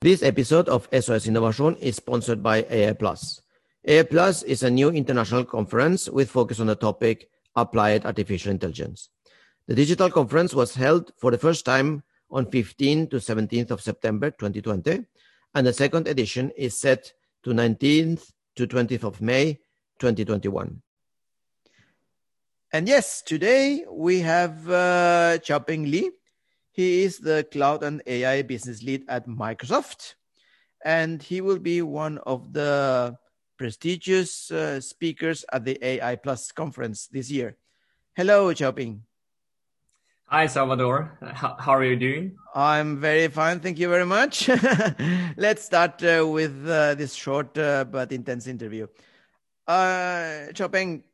This episode of SOS Innovation is sponsored by AI Plus. AI Plus is a new international conference with focus on the topic applied artificial intelligence. The digital conference was held for the first time on 15 to 17th of September 2020, and the second edition is set to 19th to 20th of May 2021. And yes, today we have uh, Xiaoping Li, he is the cloud and AI business lead at Microsoft, and he will be one of the prestigious uh, speakers at the AI Plus conference this year. Hello, Xiaoping. Hi, Salvador. How, are you doing? I'm very fine. Thank you very much. Let's start uh, with uh, this short uh, but intense interview. Uh,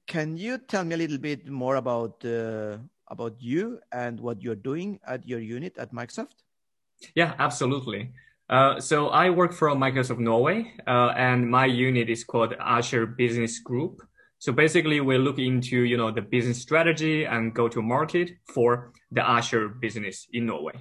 can you tell me a little bit more about uh, about you and what you're doing at your unit at Microsoft? Yeah, absolutely. Uh, so I work for Microsoft Norway, uh, and my unit is called Azure Business Group. So basically, we look into you know the business strategy and go to market for the Azure business in Norway.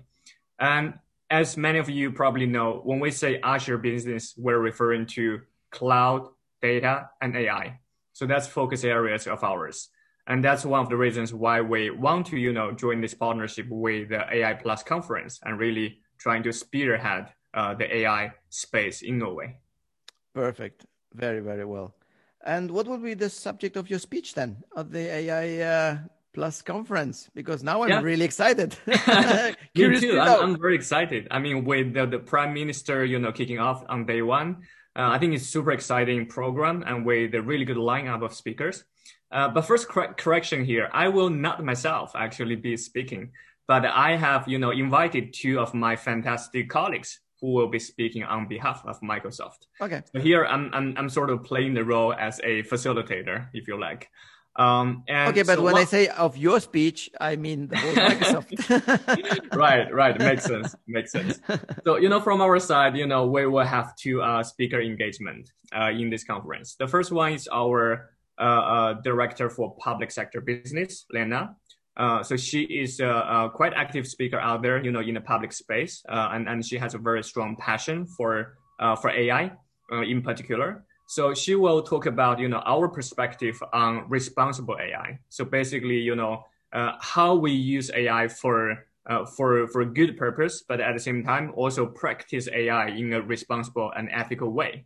And as many of you probably know, when we say Azure business, we're referring to cloud, data, and AI. So that's focus areas of ours and that's one of the reasons why we want to you know join this partnership with the ai plus conference and really trying to spearhead uh, the ai space in norway. Perfect. Very very well. And what will be the subject of your speech then at the ai uh, plus conference? Because now i'm yeah. really excited. Me too. I'm, I'm, very excited. I mean with the, the prime minister you know kicking off on day one uh, i think it's super exciting program and with a really good lineup of speakers uh, but first cor- correction here, I will not myself actually be speaking, but I have, you know, invited two of my fantastic colleagues who will be speaking on behalf of Microsoft. Okay. So here I'm, I'm, I'm sort of playing the role as a facilitator, if you like. Um, okay, but so when I say of your speech, I mean the Microsoft. right, right, makes sense, makes sense. So you know, from our side, you know, we will have two uh, speaker engagement uh, in this conference. The first one is our uh, uh, director for public sector business, Lena. Uh, so she is a, a, quite active speaker out there, you know, in the public space, uh, and and she has a very strong passion for uh, for AI uh, in particular. So she will talk about you know our perspective on responsible AI. So basically, you know, how we use AI for for for a good purpose, but at the same time also practice AI in a responsible and ethical way.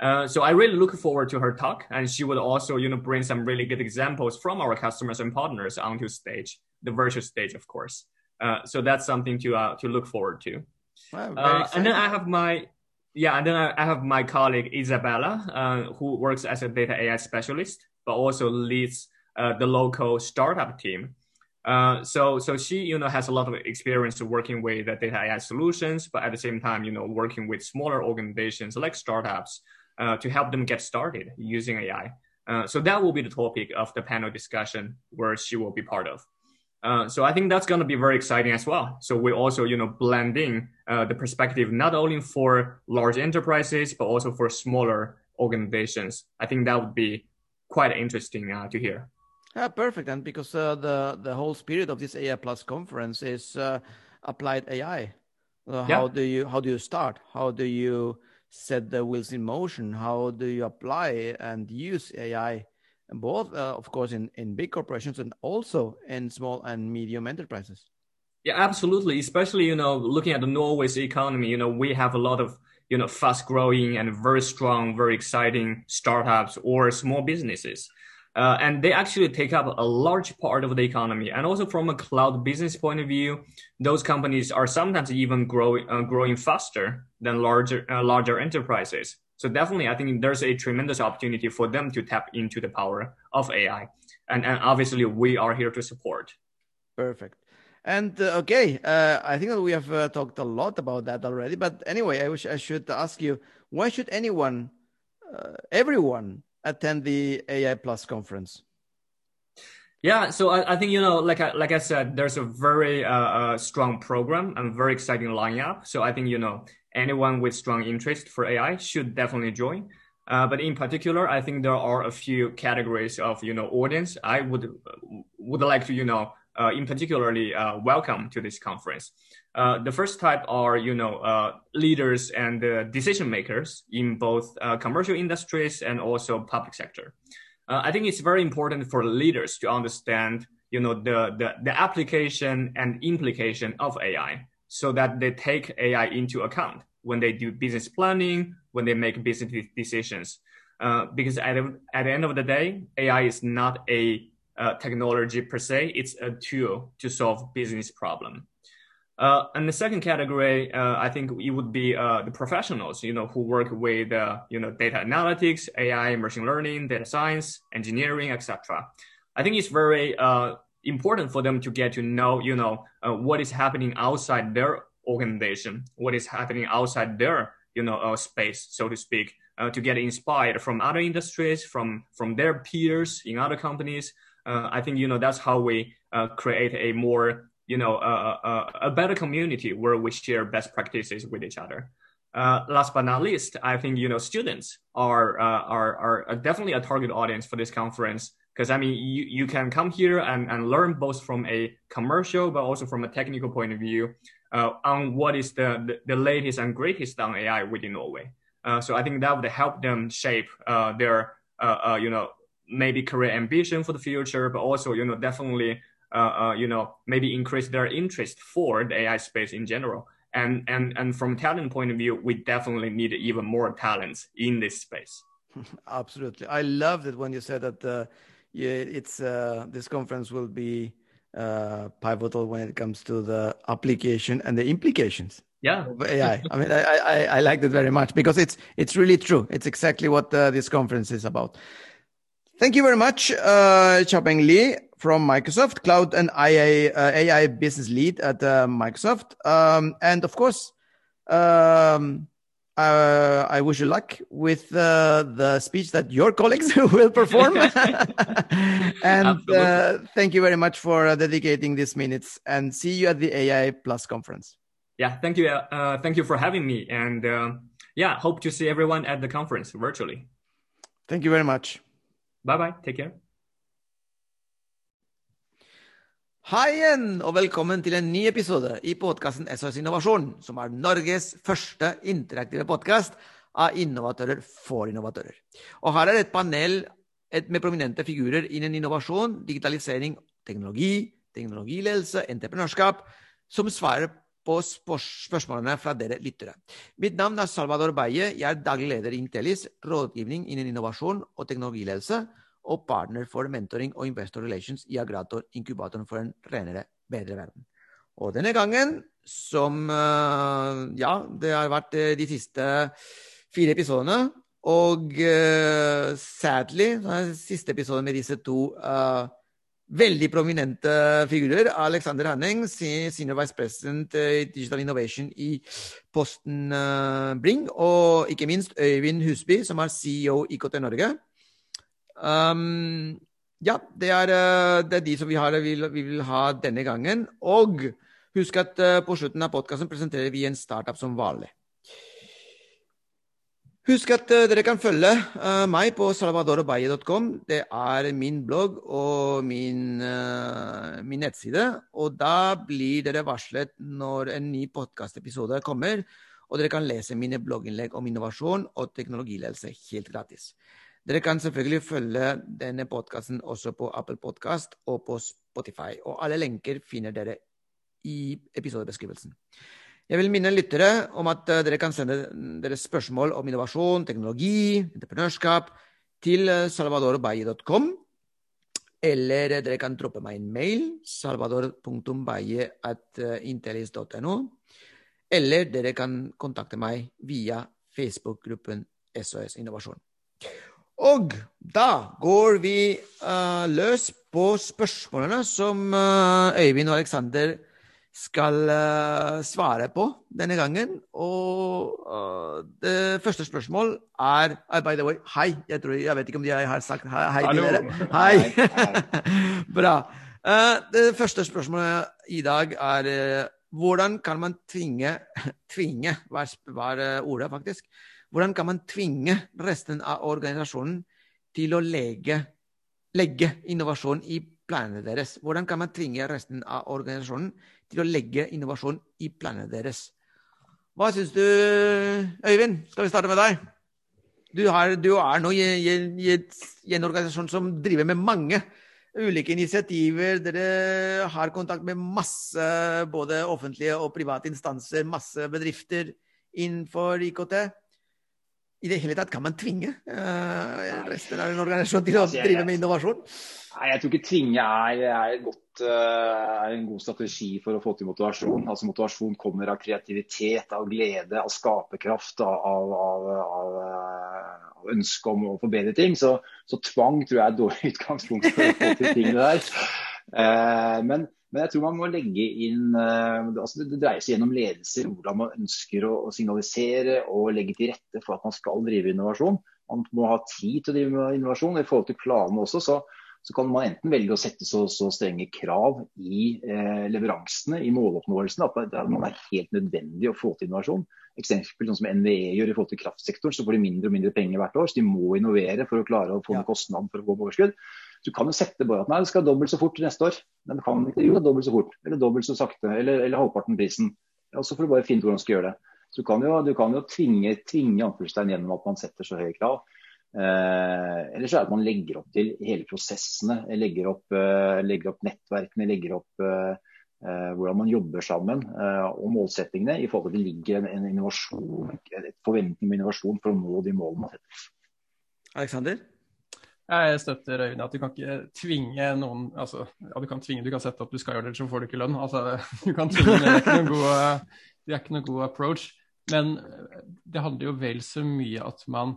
Uh, so I really look forward to her talk, and she would also, you know, bring some really good examples from our customers and partners onto stage, the virtual stage, of course. Uh, so that's something to uh, to look forward to. Wow, uh, and then I have my yeah, and then I, have my colleague Isabella, uh, who works as a data AI specialist, but also leads the local startup team. so so she you know has a lot of experience working with the data AI solutions, but at the same time you know working with smaller organizations like startups uh, to help them get started using AI. Uh, so that will be the topic of the panel discussion where she will be part of. Uh, so I think that's going to be very exciting as well. So we also, you know, blending uh, the perspective not only for large enterprises but also for smaller organizations. I think that would be quite interesting uh, to hear. Yeah, perfect. And because uh, the the whole spirit of this AI Plus conference is applied AI. how yeah. do you how do you start? How do you set the wheels in motion? How do you apply and use AI, both, uh, of course, in, in big corporations and also in small and medium enterprises? Yeah, absolutely. Especially, you know, looking at the Norway's economy, you know, we have a lot of, you know, fast growing and very strong, very exciting startups or small businesses. Uh, and they actually take up a large part of the economy. And also from a cloud business point of view, those companies are sometimes even growing uh, growing faster than larger uh, larger enterprises. So definitely, I think there's a tremendous opportunity for them to tap into the power of AI, and and obviously we are here to support. Perfect. And uh, okay, uh, I think that we have uh, talked a lot about that already. But anyway, I wish I should ask you: Why should anyone, everyone, attend the AI Plus conference? Yeah, so I, I think you know, like I, like I said, there's a very uh, uh, strong program and very exciting lineup. So I think you know anyone with strong interest for AI should definitely join. Uh, but in particular, I think there are a few categories of you know audience I would would like to you know uh, in particularly uh, welcome to this conference. Uh, the first type are, you know, uh, leaders and uh, decision makers in both commercial industries and also public sector. I think it's very important for leaders to understand, you know, the, the, the application and implication of AI so that they take AI into account when they do business planning, when they make business decisions. Uh, because at, at the end of the day, AI is not a technology per se, it's a tool to solve business problem. Uh, and the second category, uh, I think it would be uh, the professionals, you know, who work with, uh, you know, data analytics, AI, machine learning, data science, engineering, etc. I think it's very uh, important for them to get to know, you know, uh, what is happening outside their organization, what is happening outside their, you know, uh, space, so to speak, uh, to get inspired from other industries, from from their peers in other companies. Uh, I think you know that's how we create a more you know, a, a, a better community where we share best practices with each other. Uh, last but not least, I think you know students are uh, are are definitely a target audience for this conference because I mean you, you can come here and, and learn both from a commercial but also from a technical point of view uh, on what is the, the, latest and greatest on AI within Norway. Uh, so I think that would help them shape uh, their uh, you know maybe career ambition for the future, but also you know definitely uh, uh, you know, maybe increase their interest for the AI space in general. And and and from talent point of view, we definitely need even more talents in this space. Absolutely, I loved it when you said that. Yeah, it's uh, this conference will be uh, pivotal when it comes to the application and the implications. Yeah, AI. I mean, I, I I liked it very much because it's it's really true. It's exactly what uh, this conference is about. Thank you very much, uh, Xiaopeng Li from Microsoft, Cloud and AI, uh, AI Business Lead at uh, Microsoft. Um, and of course, um, uh, I wish you luck with uh, the speech that your colleagues will perform. and uh, thank you very much for uh, dedicating these minutes and see you at the AI Plus conference. Yeah, thank you. thank you for having me. And yeah, hope to see everyone at the conference virtually. Thank you very much. Bye bye. Take care. Hei igjen, og velkommen til en ny episode i podkasten SOS Innovasjon, som er Norges første interaktive podkast av innovatører for innovatører. Og her er et panel med prominente figurer innen innovasjon, digitalisering, teknologi, teknologiledelse, entreprenørskap, som svarer på spørsmålene fra dere lyttere. Mitt navn er Salvador Beie. Jeg er daglig leder i Intellis, rådgivning innen innovasjon og teknologiledelse og partner for mentoring og investor relations i Agrator, inkubatoren for en renere, bedre verden. Og denne gangen, som eh, Ja, det har vært eh, de siste fire episodene. Og uh, sadly, siste episode med disse to uh, veldig prominente figurer. Alexander Hanning, senior vice president i Digital Innovation i Posten uh, Bring. Og ikke minst Øyvind Husby, som er CEO IKT Norge. Um, ja, det er, eh, det er, de som vi, har, vi, vi, vil ha denne gangen. Og husk at uh, på slutten av podkasten presenterer vi en startup som vanlig. Husk at dere kan følge meg på salvadorobaye.com. Det er min blogg og min, min, nettside. Og da blir dere varslet når en ny podkastepisode kommer. Og dere kan lese mine blogginnlegg om innovasjon og teknologiledelse helt gratis. Dere kan selvfølgelig følge denne podkasten også på Apple Podkast og på Spotify. Og alle lenker finner dere i episodebeskrivelsen. Jeg vil minne lyttere om at eh, dere kan sende deres spørsmål om innovasjon, teknologi, entreprenørskap til eh, salvadorbaye.com. Eller dere kan droppe meg en mail, salvador.baye.intellis.no. Eller dere kan kontakte meg via Facebook-gruppen SOS Innovasjon. Og da går vi uh, løs på spørsmålene som uh, Øyvind og Aleksander skal uh, svare på denne gangen. Og det første spørsmål er By the way, hei. Jeg, tror, jeg vet ikke om de har sagt hei, hei til dere. Hei. Bra. det første spørsmålet i dag er hvordan kan man tvinge Tvinge var, var ordet, faktisk hvordan kan man tvinge resten av organisasjonen til å legge, legge innovasjon i planene deres? Hvordan kan man tvinge resten av organisasjonen til å legge innovasjon i planene deres. Hva syns du, Øyvind? Skal vi starte med deg? Du, har, du er nå i, i, i, i, en organisasjon som driver med mange ulike initiativer. Dere har kontakt med masse både offentlige og private instanser, masse bedrifter innenfor IKT i det hele tatt kan man tvinge uh, resten av en organisasjon til å altså, drive med innovasjon? Nei, Jeg tror ikke tvinge er, er, godt, uh, er, en god strategi for å få til motivasjon. Altså Motivasjon kommer av kreativitet, av glede, av skaperkraft, av, av, av, av eh, ønske om å forbedre ting. Så, så, tvang tror jeg er et dårlig utgangspunkt for å få til tingene der. Uh, men men jeg tror man må legge inn uh, altså Det dreier seg gjennom ledelse, hvordan man ønsker å, å, signalisere og legge til rette for at man skal drive innovasjon. Man må ha tid til å drive med innovasjon. I forhold til planene også, så, så kan man enten velge å sette så, så strenge krav i eh, leveransene, i måloppnåelsen, at det, man er helt nødvendig å få til innovasjon. Eksempel sånn som NVE gjør i forhold til kraftsektoren, så får de mindre og mindre penger hvert år. Så de må innovere for å klare å få ned kostnaden for å få overskudd. Du kan jo sette bare at nei, det skal dobbelt så fort neste år. Men du kan ikke jo dobbelt så fort, eller dobbelt så sakte, eller, eller halvparten prisen. Og så får du bare finne ut hvordan du skal gjøre det. Så du kan jo, du kan jo tvinge, tvinge anførselstegn gjennom at man setter så høye krav. Eh, eller så er det at man legger opp til hele prosessene. Legger opp, eh, legger opp nettverkene, legger opp eh, eh hvordan man jobber sammen eh, og målsettingene i forhold til at det ligger en, en innovasjon, et forventning med innovasjon for å nå de målene man setter. Alexander? Jeg støtter Øyvind at du kan ikke tvinge noen altså, ja, Du kan tvinge, du kan sette opp du skal gjøre det, så får du ikke lønn. Altså, du kan tvinge, Det er ikke noen god, det er ikke noen god approach. Men det handler jo vel så mye at man,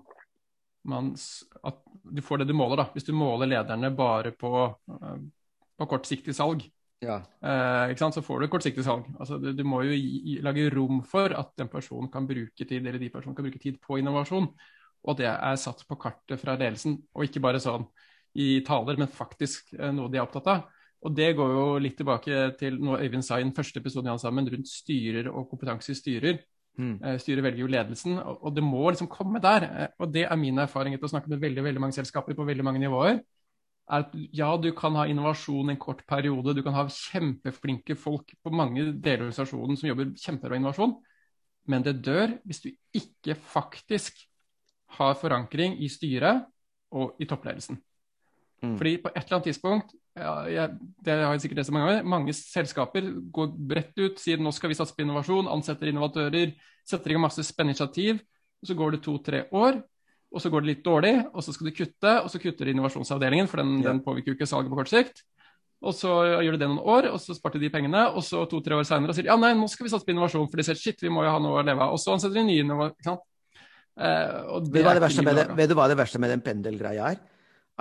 man at du får det du måler. da. Hvis du måler lederne bare på, på kortsiktig salg, ja. eh, så får du kortsiktig salg. Altså, du, du, må jo gi, lage rom for at den personen kan bruke tid, eller de personene kan bruke tid på innovasjon og det er satt på kartet fra ledelsen. Og ikke bare sånn i taler, men faktisk eh, noe de er opptatt av. Og det går jo litt tilbake til noe Øyvind sa i den første episoden han sammen, rundt styrer og kompetanse i styrer. Mm. Eh, styret velger jo ledelsen, og det må liksom komme der. Eh, og det er min erfaring etter å snakke med veldig, veldig mange selskaper på veldig mange nivåer. er at Ja, du kan ha innovasjon en kort periode, du kan ha kjempeflinke folk på mange deler av organisasjonen som jobber kjempebra innovasjon, men det dør hvis du ikke faktisk har forankring i styret og i toppledelsen. Mm. Fordi på et eller annet tidspunkt ja, jeg, det har jeg sikkert lest mange ganger, mange selskaper går bredt ut, sier nå skal vi satse på innovasjon, ansetter innovatører, setter i gang masse spennende initiativ. Så går det to-tre år, og så går det litt dårlig, og så skal du kutte, og så kutter innovasjonsavdelingen, for den, ja. den påvirker jo ikke salget på kort sikt. Og så gjør de det noen år, og så sparte de pengene, og så to-tre år seinere sier de ja, nei, nå skal vi satse på innovasjon, for de ser shit, vi må jo ha noe å leve av. Og så ansetter de nye innovatører. Uh, vet, du det, vet du hva det verste med den pendelgreia er?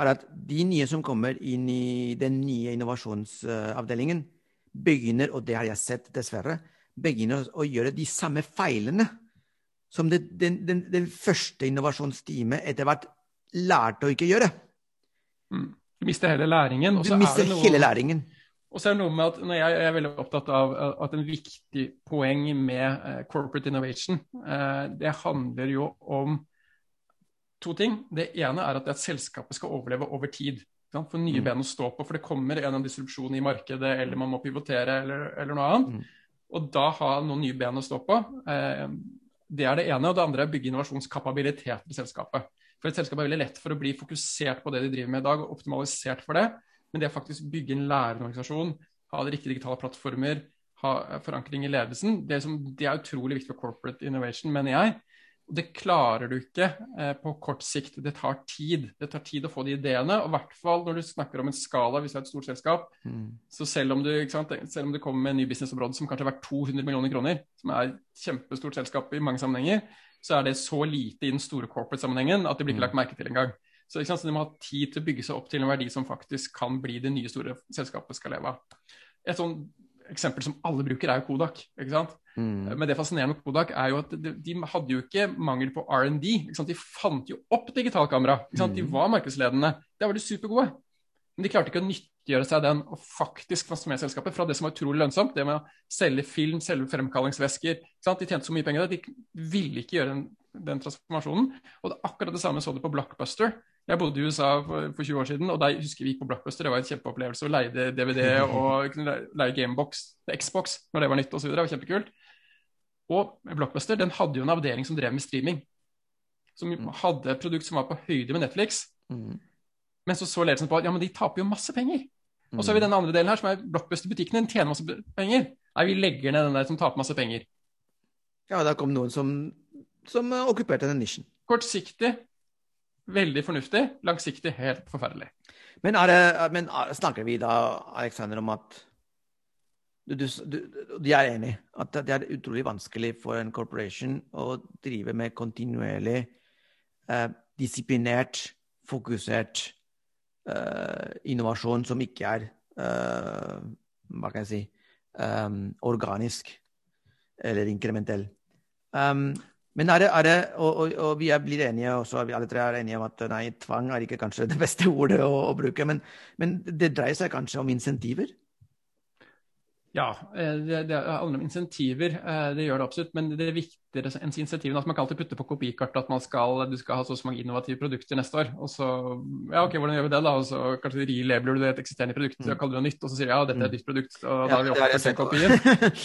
Er at de nye som kommer inn i den nye innovasjonsavdelingen, begynner, og det har jeg sett dessverre, begynner å gjøre de samme feilene som det, den, den, den, første innovasjonsteamet etter hvert lærte å ikke gjøre. Mm. Du mister hele læringen. du mister noe... hele læringen. Og så er det noe med at når jeg, er veldig opptatt av at en viktig poeng med uh, corporate innovation, uh, det handler jo om to ting. Det ene er at, at selskapet skal overleve over tid. For nye mm. ben å stå på. For det kommer en disrupsjon i markedet, eller man må pivotere, eller, eller noe annet. Mm. Og da ha noen nye ben å stå på. Uh, det er det ene. Og det andre er å bygge innovasjonskapabilitet i selskapet. For et selskap er veldig lett for å bli fokusert på det de driver med i dag, og optimalisert for det. Men det å faktisk bygge en lærende organisasjon, ha de riktige digitale plattformer, ha forankring i ledelsen, det er, som, det er utrolig viktig for corporate innovation, mener jeg. Det klarer du ikke eh, på kort sikt. Det tar tid. Det tar tid å få de ideene. og i hvert fall når du snakker om en skala, hvis du er et stort selskap. Mm. Så selv om, du, sant, selv om, du, kommer med en ny businessområde som kanskje er verdt 200 millioner kroner, som er et kjempestort selskap i mange sammenhenger, så er det så lite i den store corporate-sammenhengen at det blir ikke mm. lagt merke til engang. Så, så, de må ha tid til å bygge seg opp til en verdi som faktisk kan bli det nye store selskapet skal leve av. Et sånn eksempel som alle bruker, er jo Kodak. ikke sant? Mm. Men det fascinerende med Kodak er jo at de, de hadde jo ikke mangel på R&D. De fant jo opp digitalkamera. Mm. De var markedsledende. Der var de supergode. Men de klarte ikke å nyttiggjøre seg den og faktisk transformere selskapet fra det som var utrolig lønnsomt, det med å selge film, selge fremkallingsvæsker. De tjente så mye penger at de ville ikke gjøre den, den transformasjonen. Og det akkurat det samme så du på Blockbuster Jeg bodde i USA for, for 20 år siden, og da husker vi gikk på Blockbuster. Det var en kjempeopplevelse å leie DVD og kunne leie Gamebox, Xbox når det var nytt osv. Det var kjempekult. Og Blockbuster den hadde jo en avdeling som drev med streaming. Som mm. hadde et produkt som var på høyde med Netflix. Mm. Men så så ledelsen på at ja, men de taper jo masse penger. Mm. Og så har vi den andre delen her, som er Blockbuster-butikken. Den tjener masse penger. Nei, vi legger ned den der som taper masse penger. Ja, da kom noen som, som okkuperte den nisjen. Kortsiktig veldig fornuftig. Langsiktig helt forferdelig. Men, det, men snakker vi da, Alexander, om at du, du, de er enig at det er utrolig vanskelig for en corporation å drive med kontinuerlig eh, disiplinert, fokusert eh, innovasjon som ikke er eh, hva kan jeg si um, organisk eller inkrementell. Um, men er det, er det og, og, og, vi blitt enige også, vi alle tre er enige om at nei, tvang er ikke kanskje det beste ordet å, å bruke, men, men, det dreier seg kanskje om insentiver? Ja, eh, det, det handler om insentiver. Eh, det gjør det absolutt. Men det er viktigere enn insentivene at man kan alltid putte på kopikartet at man skal, du skal ha så mange innovative produkter neste år. Og så ja, ok, hvordan gjør vi det, da? Og så kanskje relabler du det et eksisterende produkt og kaller det noe nytt, og så sier du ja, dette er et nytt produkt, og da har vi oppført den kopien.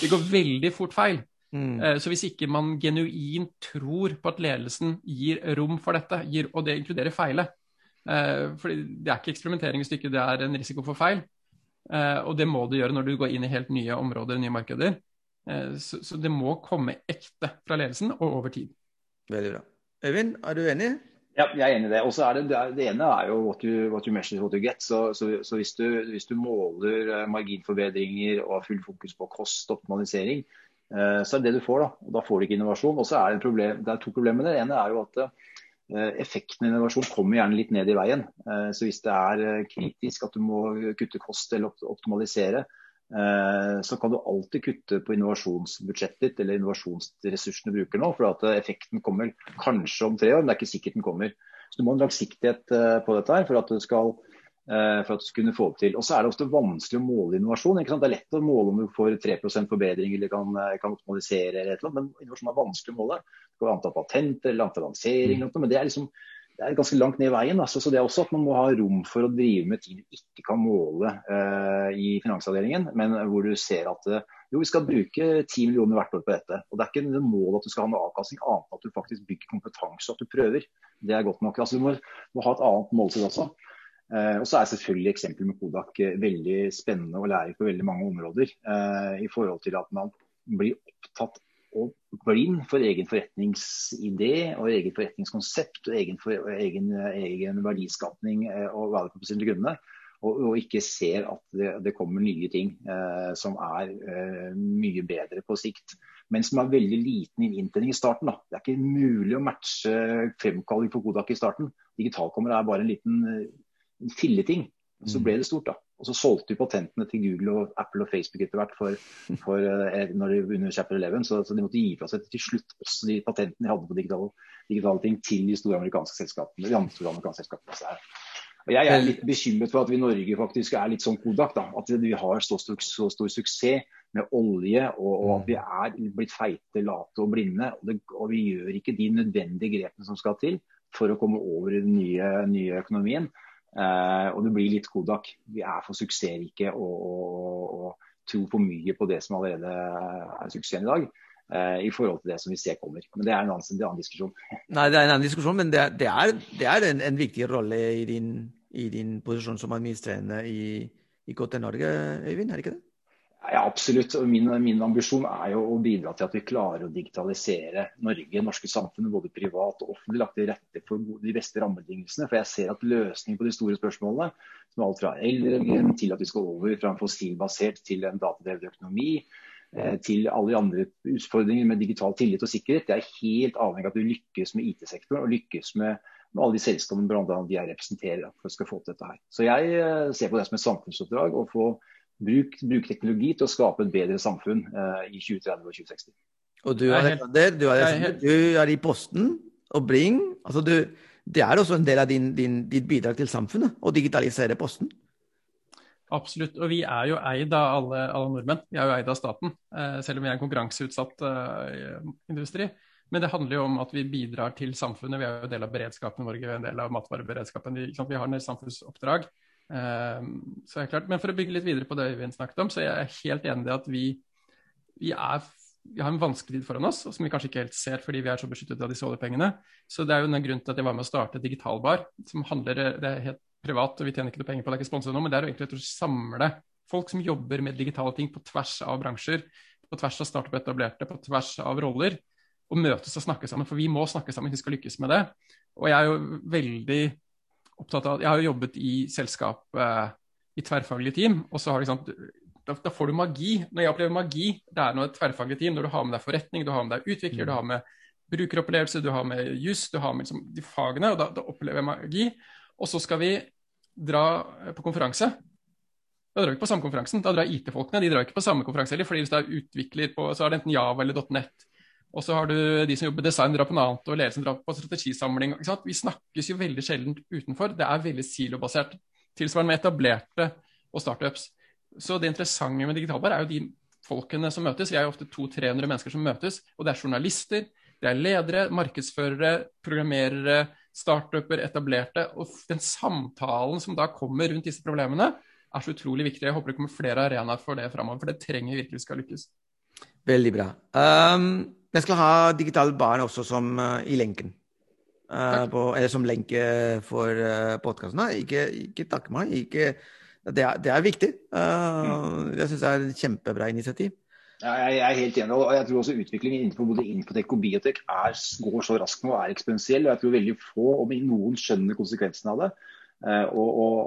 Det går veldig fort feil. Mm. Eh, så hvis ikke man genuint tror på at ledelsen gir rom for dette, gir, og det inkluderer feile eh, For det er ikke eksperimentering hvis det er en risiko for feil. Eh, og det må du gjøre når du går inn i helt nye områder, nye markeder. Så, så det må komme ekte fra ledelsen og over tid. Veldig bra. Øyvind, er du enig? Ja, jeg er enig i det. Og så er det, det ene er jo what you, what you measure, what you get. Så, så, så hvis, du, hvis, du, måler marginforbedringer og har full fokus på kost og optimalisering, så er det det du får. Da og da får du ikke innovasjon. Og så er det, problem, det er to problemer med det. Ene er jo at eh, effekten av innovasjon kommer gjerne litt ned i veien. Eh, så hvis det er kritisk at du må kutte kost eller optimalisere, så kan du alltid kutte på innovasjonsbudsjettet eller innovasjonsressursene du bruker nå. For at effekten kommer kanskje om tre år, men det er ikke sikkert den kommer. Så du må ha en langsiktighet på dette her for at du skal Eh, for at du skal kunne få det til. Og så er det ofte vanskelig å måle innovasjon. Det er lett å måle om du får 3% forbedring eller kan, eh, kan optimalisere, eller et eller annet, men innovasjon er vanskelig å måle. Det kan antall patenter eller antall lanseringer, mm. men det er, liksom, det er ganske langt ned i veien. Altså. Så det er også at man må ha rom for å drive med ting du ikke kan måle uh, i finansavdelingen, men hvor du ser at uh, jo, vi skal bruke 10 millioner hvert år på dette. Og Det er ikke målet at du skal ha noe avkastning, annet enn at du faktisk bygger kompetanse og at du prøver. Det er godt nok. Altså, du må, må ha et annet målsett også. Eh, og så er selvfølgelig eksempelet med Kodak eh, veldig spennende og lærer på veldig mange områder. Eh, I forhold til at man blir opptatt og blind for egen forretningsidé og egen forretningskonsept og egen, for, egen, egen verdiskapning og hva det på sine grunner. Og, og, ikke ser at det, det kommer nye ting eh, som er eh, mye bedre på sikt. Men som er veldig liten inntjening i starten. Da. Det er ikke mulig å matche fremkalling for Kodak i starten. Digitalkamera er bare en liten en filleting. Så mm. ble det stort, da. Og så solgte vi patentene til Google og Apple og Facebook etter hvert for, for uh, når de under Chapter 11. Så, så, de måtte gi fra seg til slutt også de patentene de hadde på digitale, digitale ting til de store amerikanske selskapene. De andre store amerikanske selskapene. Og Jeg er litt bekymret for at vi i Norge faktisk er litt sånn Kodak. da, At vi har så stor, så stor suksess med olje, og, og, at vi er blitt feite, late og blinde. Og, det, og, vi gjør ikke de nødvendige grepene som skal til for å komme over i den nye, nye økonomien. Uh, og det blir litt Kodak. Vi er for suksessrike og, og, og, tror for mye på det som allerede er suksessen i dag. Uh, I forhold til det som vi ser kommer. Men det er en annen, en annen diskusjon. Nei, det er en annen diskusjon, men det det er, det er en, en, viktig rolle i din, i din posisjon som administrerende i, i KT Norge, Øyvind, er det ikke det? Ja, absolutt. Min, min, ambisjon er jo å bidra til at vi klarer å digitalisere Norge, norske samfunnet, både privat og offentlig, lagt til rette for de beste rammebetingelsene. For jeg ser at løsningen på de store spørsmålene, som alt fra eldre til at vi skal over fra en fossilbasert til en datadrevet økonomi, eh, til alle de andre utfordringer med digital tillit og sikkerhet, det er helt avhengig av at vi lykkes med IT-sektoren og lykkes med, med alle de selskapene blant de jeg representerer for å få til dette her. Så jeg eh, ser på det som et samfunnsoppdrag å få Bruk, bruk, teknologi til å skape et bedre samfunn uh, i 2030 og 2060. Og du, Alexander, du, er, du er i Posten og Bring. Altså du, det er også en del av din, din, ditt bidrag til samfunnet å digitalisere Posten? Absolutt. Og vi er jo eid av alle, alle nordmenn. Vi er jo eid av staten, uh, selv om vi er en konkurranseutsatt uh, industri. Men det handler jo om at vi bidrar til samfunnet. Vi er jo en del av beredskapen i Norge, en del av matvareberedskapen. Vi, vi har en del samfunnsoppdrag. Um, så er klart. Men for å bygge litt videre på det Øyvind snakket om, så er jeg helt enig i at vi, vi, er, vi, har en vanskelig tid foran oss, som vi kanskje ikke helt ser fordi vi er så beskyttet av disse oljepengene. Så det er jo en grunn til at jeg var med å starte Digitalbar, som handler Det er helt privat, og vi tjener ikke noe penger på det, det er ikke sponset nå, men det er jo egentlig å samle folk som jobber med digitale ting på tvers av bransjer, på tvers av startup-etablerte, på tvers av roller og møtes og snakke sammen. For vi må snakke sammen hvis vi skal lykkes med det. Og jeg er jo veldig opptatt av Jeg har jo jobbet i selskap eh, i tverrfaglige team, og så har liksom da, da, får du magi. Når jeg opplever magi, det er noe et tverrfaglig team. Når du har med deg forretning, du har med deg utvikler, mm. du har med brukeropplevelse, du har med juss, du har med liksom, de fagene, og da, da, opplever jeg magi. Og så skal vi dra på konferanse. Da drar vi ikke på samme konferansen. Da drar IT-folkene de drar ikke på samme konferanse heller. fordi hvis det er utvikler på, så er det enten Java eller .net. Og så har du de som jobber med design, drar på noe og ledelsen drar på strategisamling. Vi snakkes jo veldig sjelden utenfor. Det er veldig silobasert. Tilsvarende med etablerte og startups. Så det interessante med Digitalbar er jo de folkene som møtes. Vi er jo ofte 200-300 mennesker som møtes. Og det er journalister, det er ledere, markedsførere, programmerere, startuper, etablerte. Og den samtalen som da kommer rundt disse problemene, er så utrolig viktig. Jeg håper det kommer flere arenaer for det framover, for det trenger vi virkelig skal lykkes. Veldig bra. Um, jeg skal ha digital barn også som uh, i lenken. Uh, på, eller som lenke for uh, podkasten. Ikke, ikke takk meg. Ikke, det, er, det, er, viktig. Uh, jeg syns det er et kjempebra initiativ. Ja, jeg er helt enig. og jeg tror også Utviklingen innenfor både Infotek og Biotek er, går så raskt nå og er eksponentiell. og Jeg tror veldig få, om noen, skjønner konsekvensene av det. Og, og,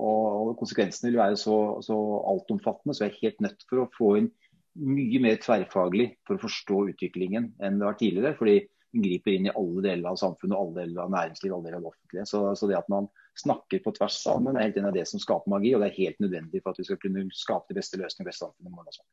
og, konsekvensene vil være så, så altomfattende, så jeg er helt nødt for å få inn mye mer tverrfaglig for å forstå utviklingen enn det var tidligere. fordi den griper inn i alle deler av samfunnet, alle deler av næringslivet, alle deler av det offentlige. Så, så, det at man snakker på tvers sammen, er helt enig av det som skaper magi. Og det er helt nødvendig for at vi skal kunne skape de beste løsningene i beste samfunnet i morgen også.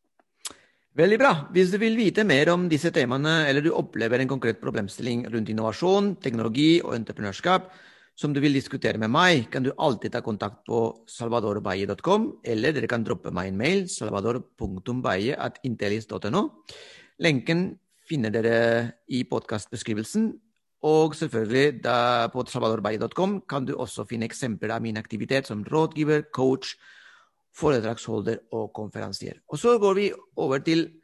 Veldig bra. Hvis du vil vite mer om disse temaene, eller du opplever en konkret problemstilling rundt innovasjon, teknologi og entreprenørskap, som du vil diskutere med meg, kan du alltid ta kontakt på salvadorbaye.com, eller dere kan droppe meg en mail salvador.baye.intelis.no. Lenken finner dere i podkastbeskrivelsen. Og selvfølgelig på salvadorbaye.com kan du også finne eksempler av min aktivitet som rådgiver, coach, foredragsholder og konferansier. Og så går vi over til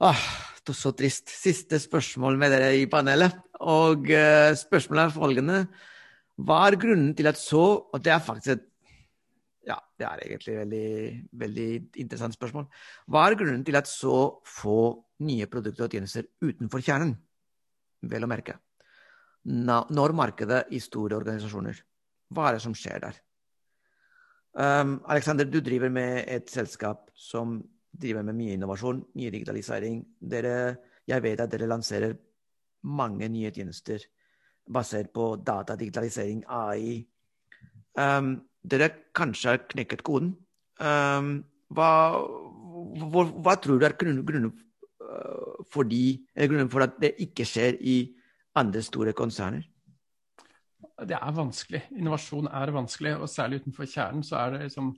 ah, det er så trist. Siste spørsmål med dere i panelet. Og uh, spørsmålet er følgende. Hva er grunnen til at så Og det er faktisk et ja, det er egentlig et veldig, veldig interessant spørsmål. Hva er grunnen til at så få nye produkter og tjenester utenfor kjernen, vel å merke, når markedet i store organisasjoner? Hva er det som skjer der? Um, Alexander, du driver med et selskap som driver med mye innovasjon, mye digitalisering. Dere, jeg vet at dere lanserer mange nye tjenester basert på data, digitalisering, AI. Um, dere kanskje har knekket koden. Um, hva, hva, hva, tror du er grunnen, uh, for de, grunnen for at det ikke skjer i andre store konserner? Det er vanskelig. Innovasjon er vanskelig, og særlig utenfor kjernen så er det liksom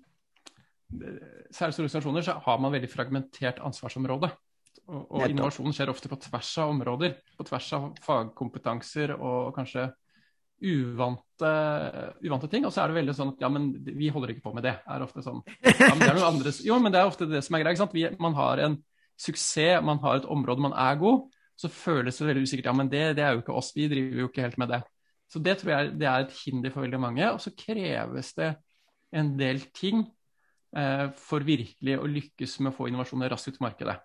Særlig store organisasjoner så har man veldig fragmentert ansvarsområde. Og, og innovasjon skjer ofte på tvers av områder, på tvers av fagkompetanser og kanskje uvante, uvante ting. Og så er det veldig sånn at ja, men vi holder ikke på med det. er ofte sånn. Ja, men det er noe andres. Jo, men det er ofte det som er greit. man har en suksess, man har et område man er god, så føles det veldig usikkert. Ja, men det, det er jo ikke oss, vi driver jo ikke helt med det. Så det tror jeg det er et hinder for veldig mange. Og så kreves det en del ting eh, for virkelig å lykkes med å få innovasjoner raskt ut i markedet.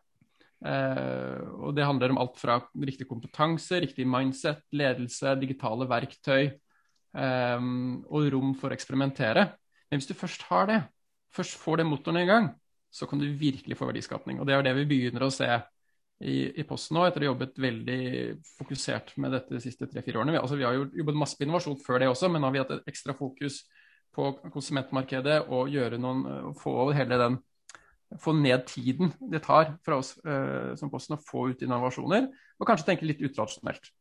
Uh, og Det handler om alt fra riktig kompetanse, riktig mindset, ledelse, digitale verktøy um, og rom for å eksperimentere. Men hvis du først har det, først får det motoren i gang, så kan du virkelig få verdiskapning. Og Det er det vi begynner å se i, i Posten nå, etter å ha jobbet veldig fokusert med dette de siste tre-fire årene. Vi, altså, vi har jo jobbet masse på innovasjon før det også, men nå har vi hatt et ekstra fokus på konsumentmarkedet og noen, få over hele den få ned tiden det tar fra oss eh, som Posten å få ut innovasjoner, og kanskje tenke litt utradisjonelt.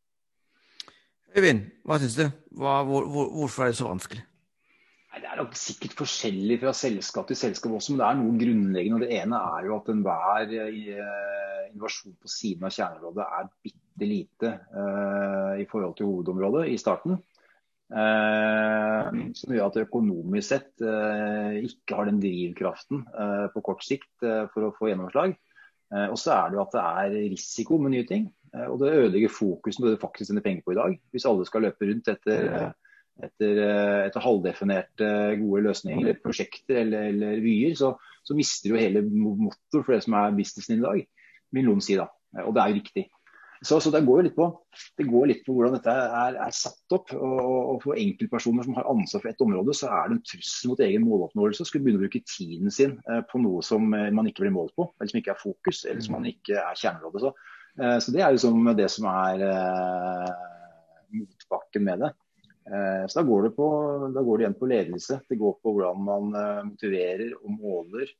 Øyvind, hva syns du? Hva, hvor, hvor, hvorfor er det så vanskelig? Nei, det er nok sikkert forskjellig fra selskap til selskap også, men det er noe grunnleggende. og Det ene er jo at enhver uh, innovasjon på siden av kjerneområdet er bitte lite lite i forhold til hovedområdet i starten. Som gjør at det økonomisk sett ikke har den drivkraften på kort sikt for å få gjennomslag. og så er det jo at det er risiko med nye ting. og det ødelegger fokusen på det du faktisk tjener penger på i dag. Hvis alle skal løpe rundt etter etter, eh, etter halvdefinerte gode løsninger eller prosjekter eller, eller vyer, så, så, mister du hele motor for det som er businessen i dag, vil noen si da. Og det er jo riktig. Så, så det, går litt på, det går litt på hvordan dette er, er satt opp. Og, og, For enkeltpersoner som har ansvar for ett område, så er det en trussel mot egen måloppnåelse. Skulle begynne å bruke tiden sin eh, på noe som eh, man ikke blir målt på, eller som ikke er fokus, eller som man ikke er kjerneområdet. Så, eh, så det er liksom det som er motbakken med det. Så da går, det på, da går det igjen på ledelse. Det går på hvordan man motiverer og måler.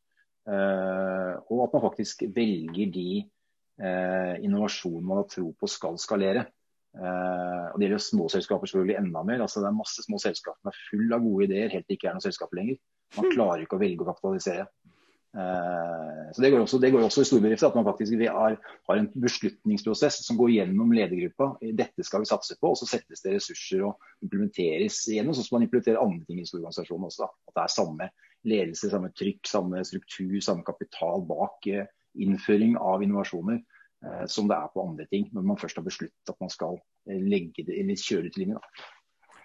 Og at man faktisk velger de innovasjonene man har tro på skal skalere. Og Det gjelder små selskaper selvfølgelig enda mer. Altså, det er masse små selskaper som er full av gode ideer helt til ikke er noe selskap lenger. Man klarer ikke å velge å kapitalisere. Eh, så Det går også, det går også i storbedrifter at man faktisk har, har, en beslutningsprosess som går gjennom ledergruppa. Dette skal vi satse på, og så settes det ressurser og implementeres gjennom, sånn som man implementerer andre ting i organisasjonen også. Da. At det er samme ledelse, samme trykk, samme struktur, samme kapital bak eh, innføring av innovasjoner eh, som det er på andre ting, når man først har besluttet at man skal legge det, eller kjøre det til linje.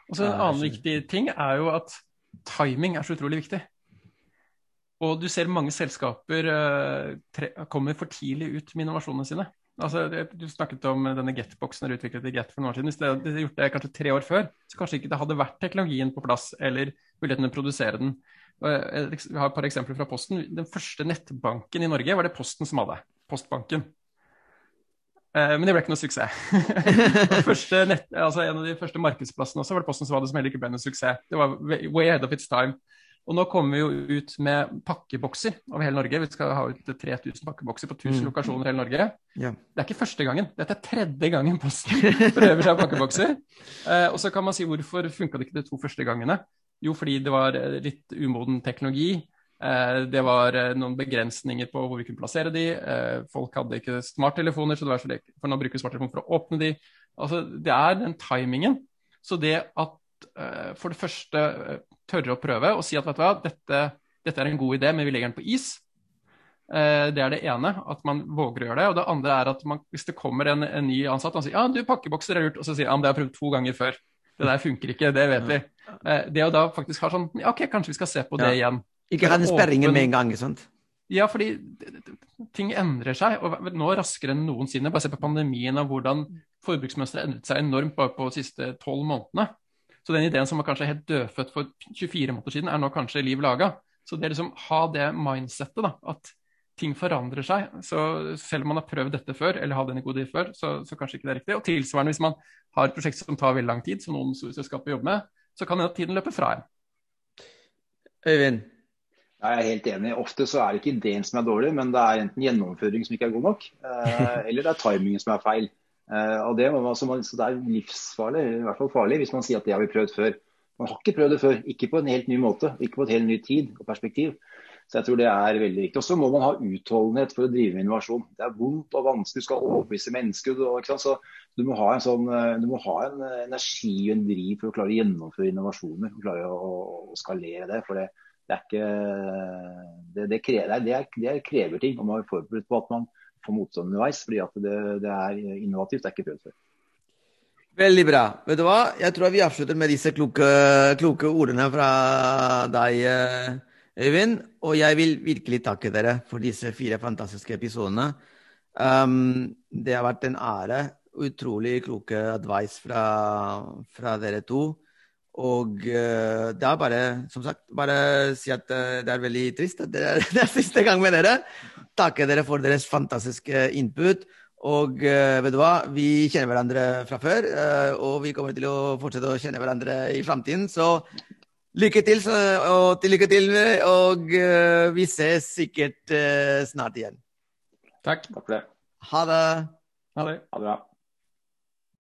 Og så En annen viktig ting er jo at timing er så utrolig viktig. Og du ser mange selskaper uh, kommer for tidlig ut med innovasjonene sine. Altså, du snakket om denne Get-boksen dere utviklet i Get for noen år siden. Hvis dere hadde gjort det kanskje tre år før, så kanskje ikke det hadde vært teknologien på plass eller muligheten til å produsere den. Jeg har et par eksempler fra Posten. Den første nettbanken i Norge var det Posten som hadde. Postbanken. Eh, men det ble ikke noe suksess. nett, altså en av de første markedsplassene også var det Posten som hadde som heller ikke ble noe suksess. Det var way ahead of its time. Og nå kommer vi jo ut med pakkebokser over hele Norge. Vi skal ha ut 3000 pakkebokser på 1000 mm. lokasjoner i hele Norge. Ja. Det er ikke første gangen. Dette er tredje gangen Posten prøver seg pakkebokser. Eh, og så kan man si hvorfor funka det ikke de to første gangene? Jo, fordi det var eh, litt umoden teknologi. Eh, det var eh, noen begrensninger på hvor vi kunne plassere de. Eh, folk hadde ikke smarttelefoner, så det var så lek for nå bruker vi smarttelefon for å åpne de. Altså, det er den timingen. Så det at for det første tørre å prøve og si at vet du hva, dette, dette er en god idé, men vi legger den på is. Det er det ene, at man våger å gjøre det. Og det andre er at man, hvis det kommer en, en ny ansatt og sier ja, du, pakkebokser er lurt, og så sier han ja, det har jeg prøvd to ganger før. Det der funker ikke, det vet vi. Det å da faktisk ha sånn ja, OK, kanskje vi skal se på det igjen. Ikke ha den sperringen med en gang, sant? Ja, fordi ting endrer seg, og nå raskere enn noensinne. Bare se på pandemien og hvordan forbruksmønsteret endret seg enormt bare på de siste tolv månedene. Så den ideen som var kanskje helt dødfødt for 24 måneder siden, er nå kanskje liv laga. Så det er liksom ha det mindsettet, da, at ting forandrer seg. Så selv om man har prøvd dette før, eller hadde en god idé før, så, så, kanskje ikke det er riktig. Og tilsvarende hvis man har et prosjekt som tar veldig lang tid, som noen selskaper jobber med, så kan tiden løpe fra en. Øyvind? Jeg er helt enig. Ofte så er det ikke ideen som er dårlig, men det er enten gjennomføring som ikke er god nok, eh, eller det er timingen som er feil. Eh, og det, altså, så det er livsfarlig, i hvert fall farlig, hvis man sier at det har vi prøvd før. Man har ikke prøvd det før, ikke på en helt ny måte, ikke på et helt ny tid og perspektiv. Så jeg tror det er veldig viktig. Og så må man ha utholdenhet for å drive med innovasjon. Det er vondt og vanskelig, du skal overbevise mennesker. Så du må, ha en sånn, du må ha en energi og en driv for å klare å gjennomføre innovasjoner. og klare å, å skalere det. For det, det er ikke det, det, krever, det, er, det krever ting. Og man er forberedt på at man får motstand underveis. fordi det, er innovativt, det er ikke prøvd før. Veldig bra. Vet du hva? Jeg tror vi avslutter med disse kloke, kloke ordene fra deg, Øyvind. Og jeg vil virkelig takke dere for disse fire fantastiske episodene. Um, det har vært en ære. Utrolig kloke advice fra, fra dere to. Og uh, det er bare, som sagt, bare si at uh, det er veldig trist at det er, det er siste gang med dere takke dere for deres fantastiske input. Og uh, vet du hva, vi kjenner hverandre fra før, uh, og vi kommer til å fortsette å kjenne hverandre i framtiden. Så lykke til, så, og til lykke til, og uh, vi ses sikkert snart igjen. Takk. Takk for det. Ha det. Ha det. Ha det bra.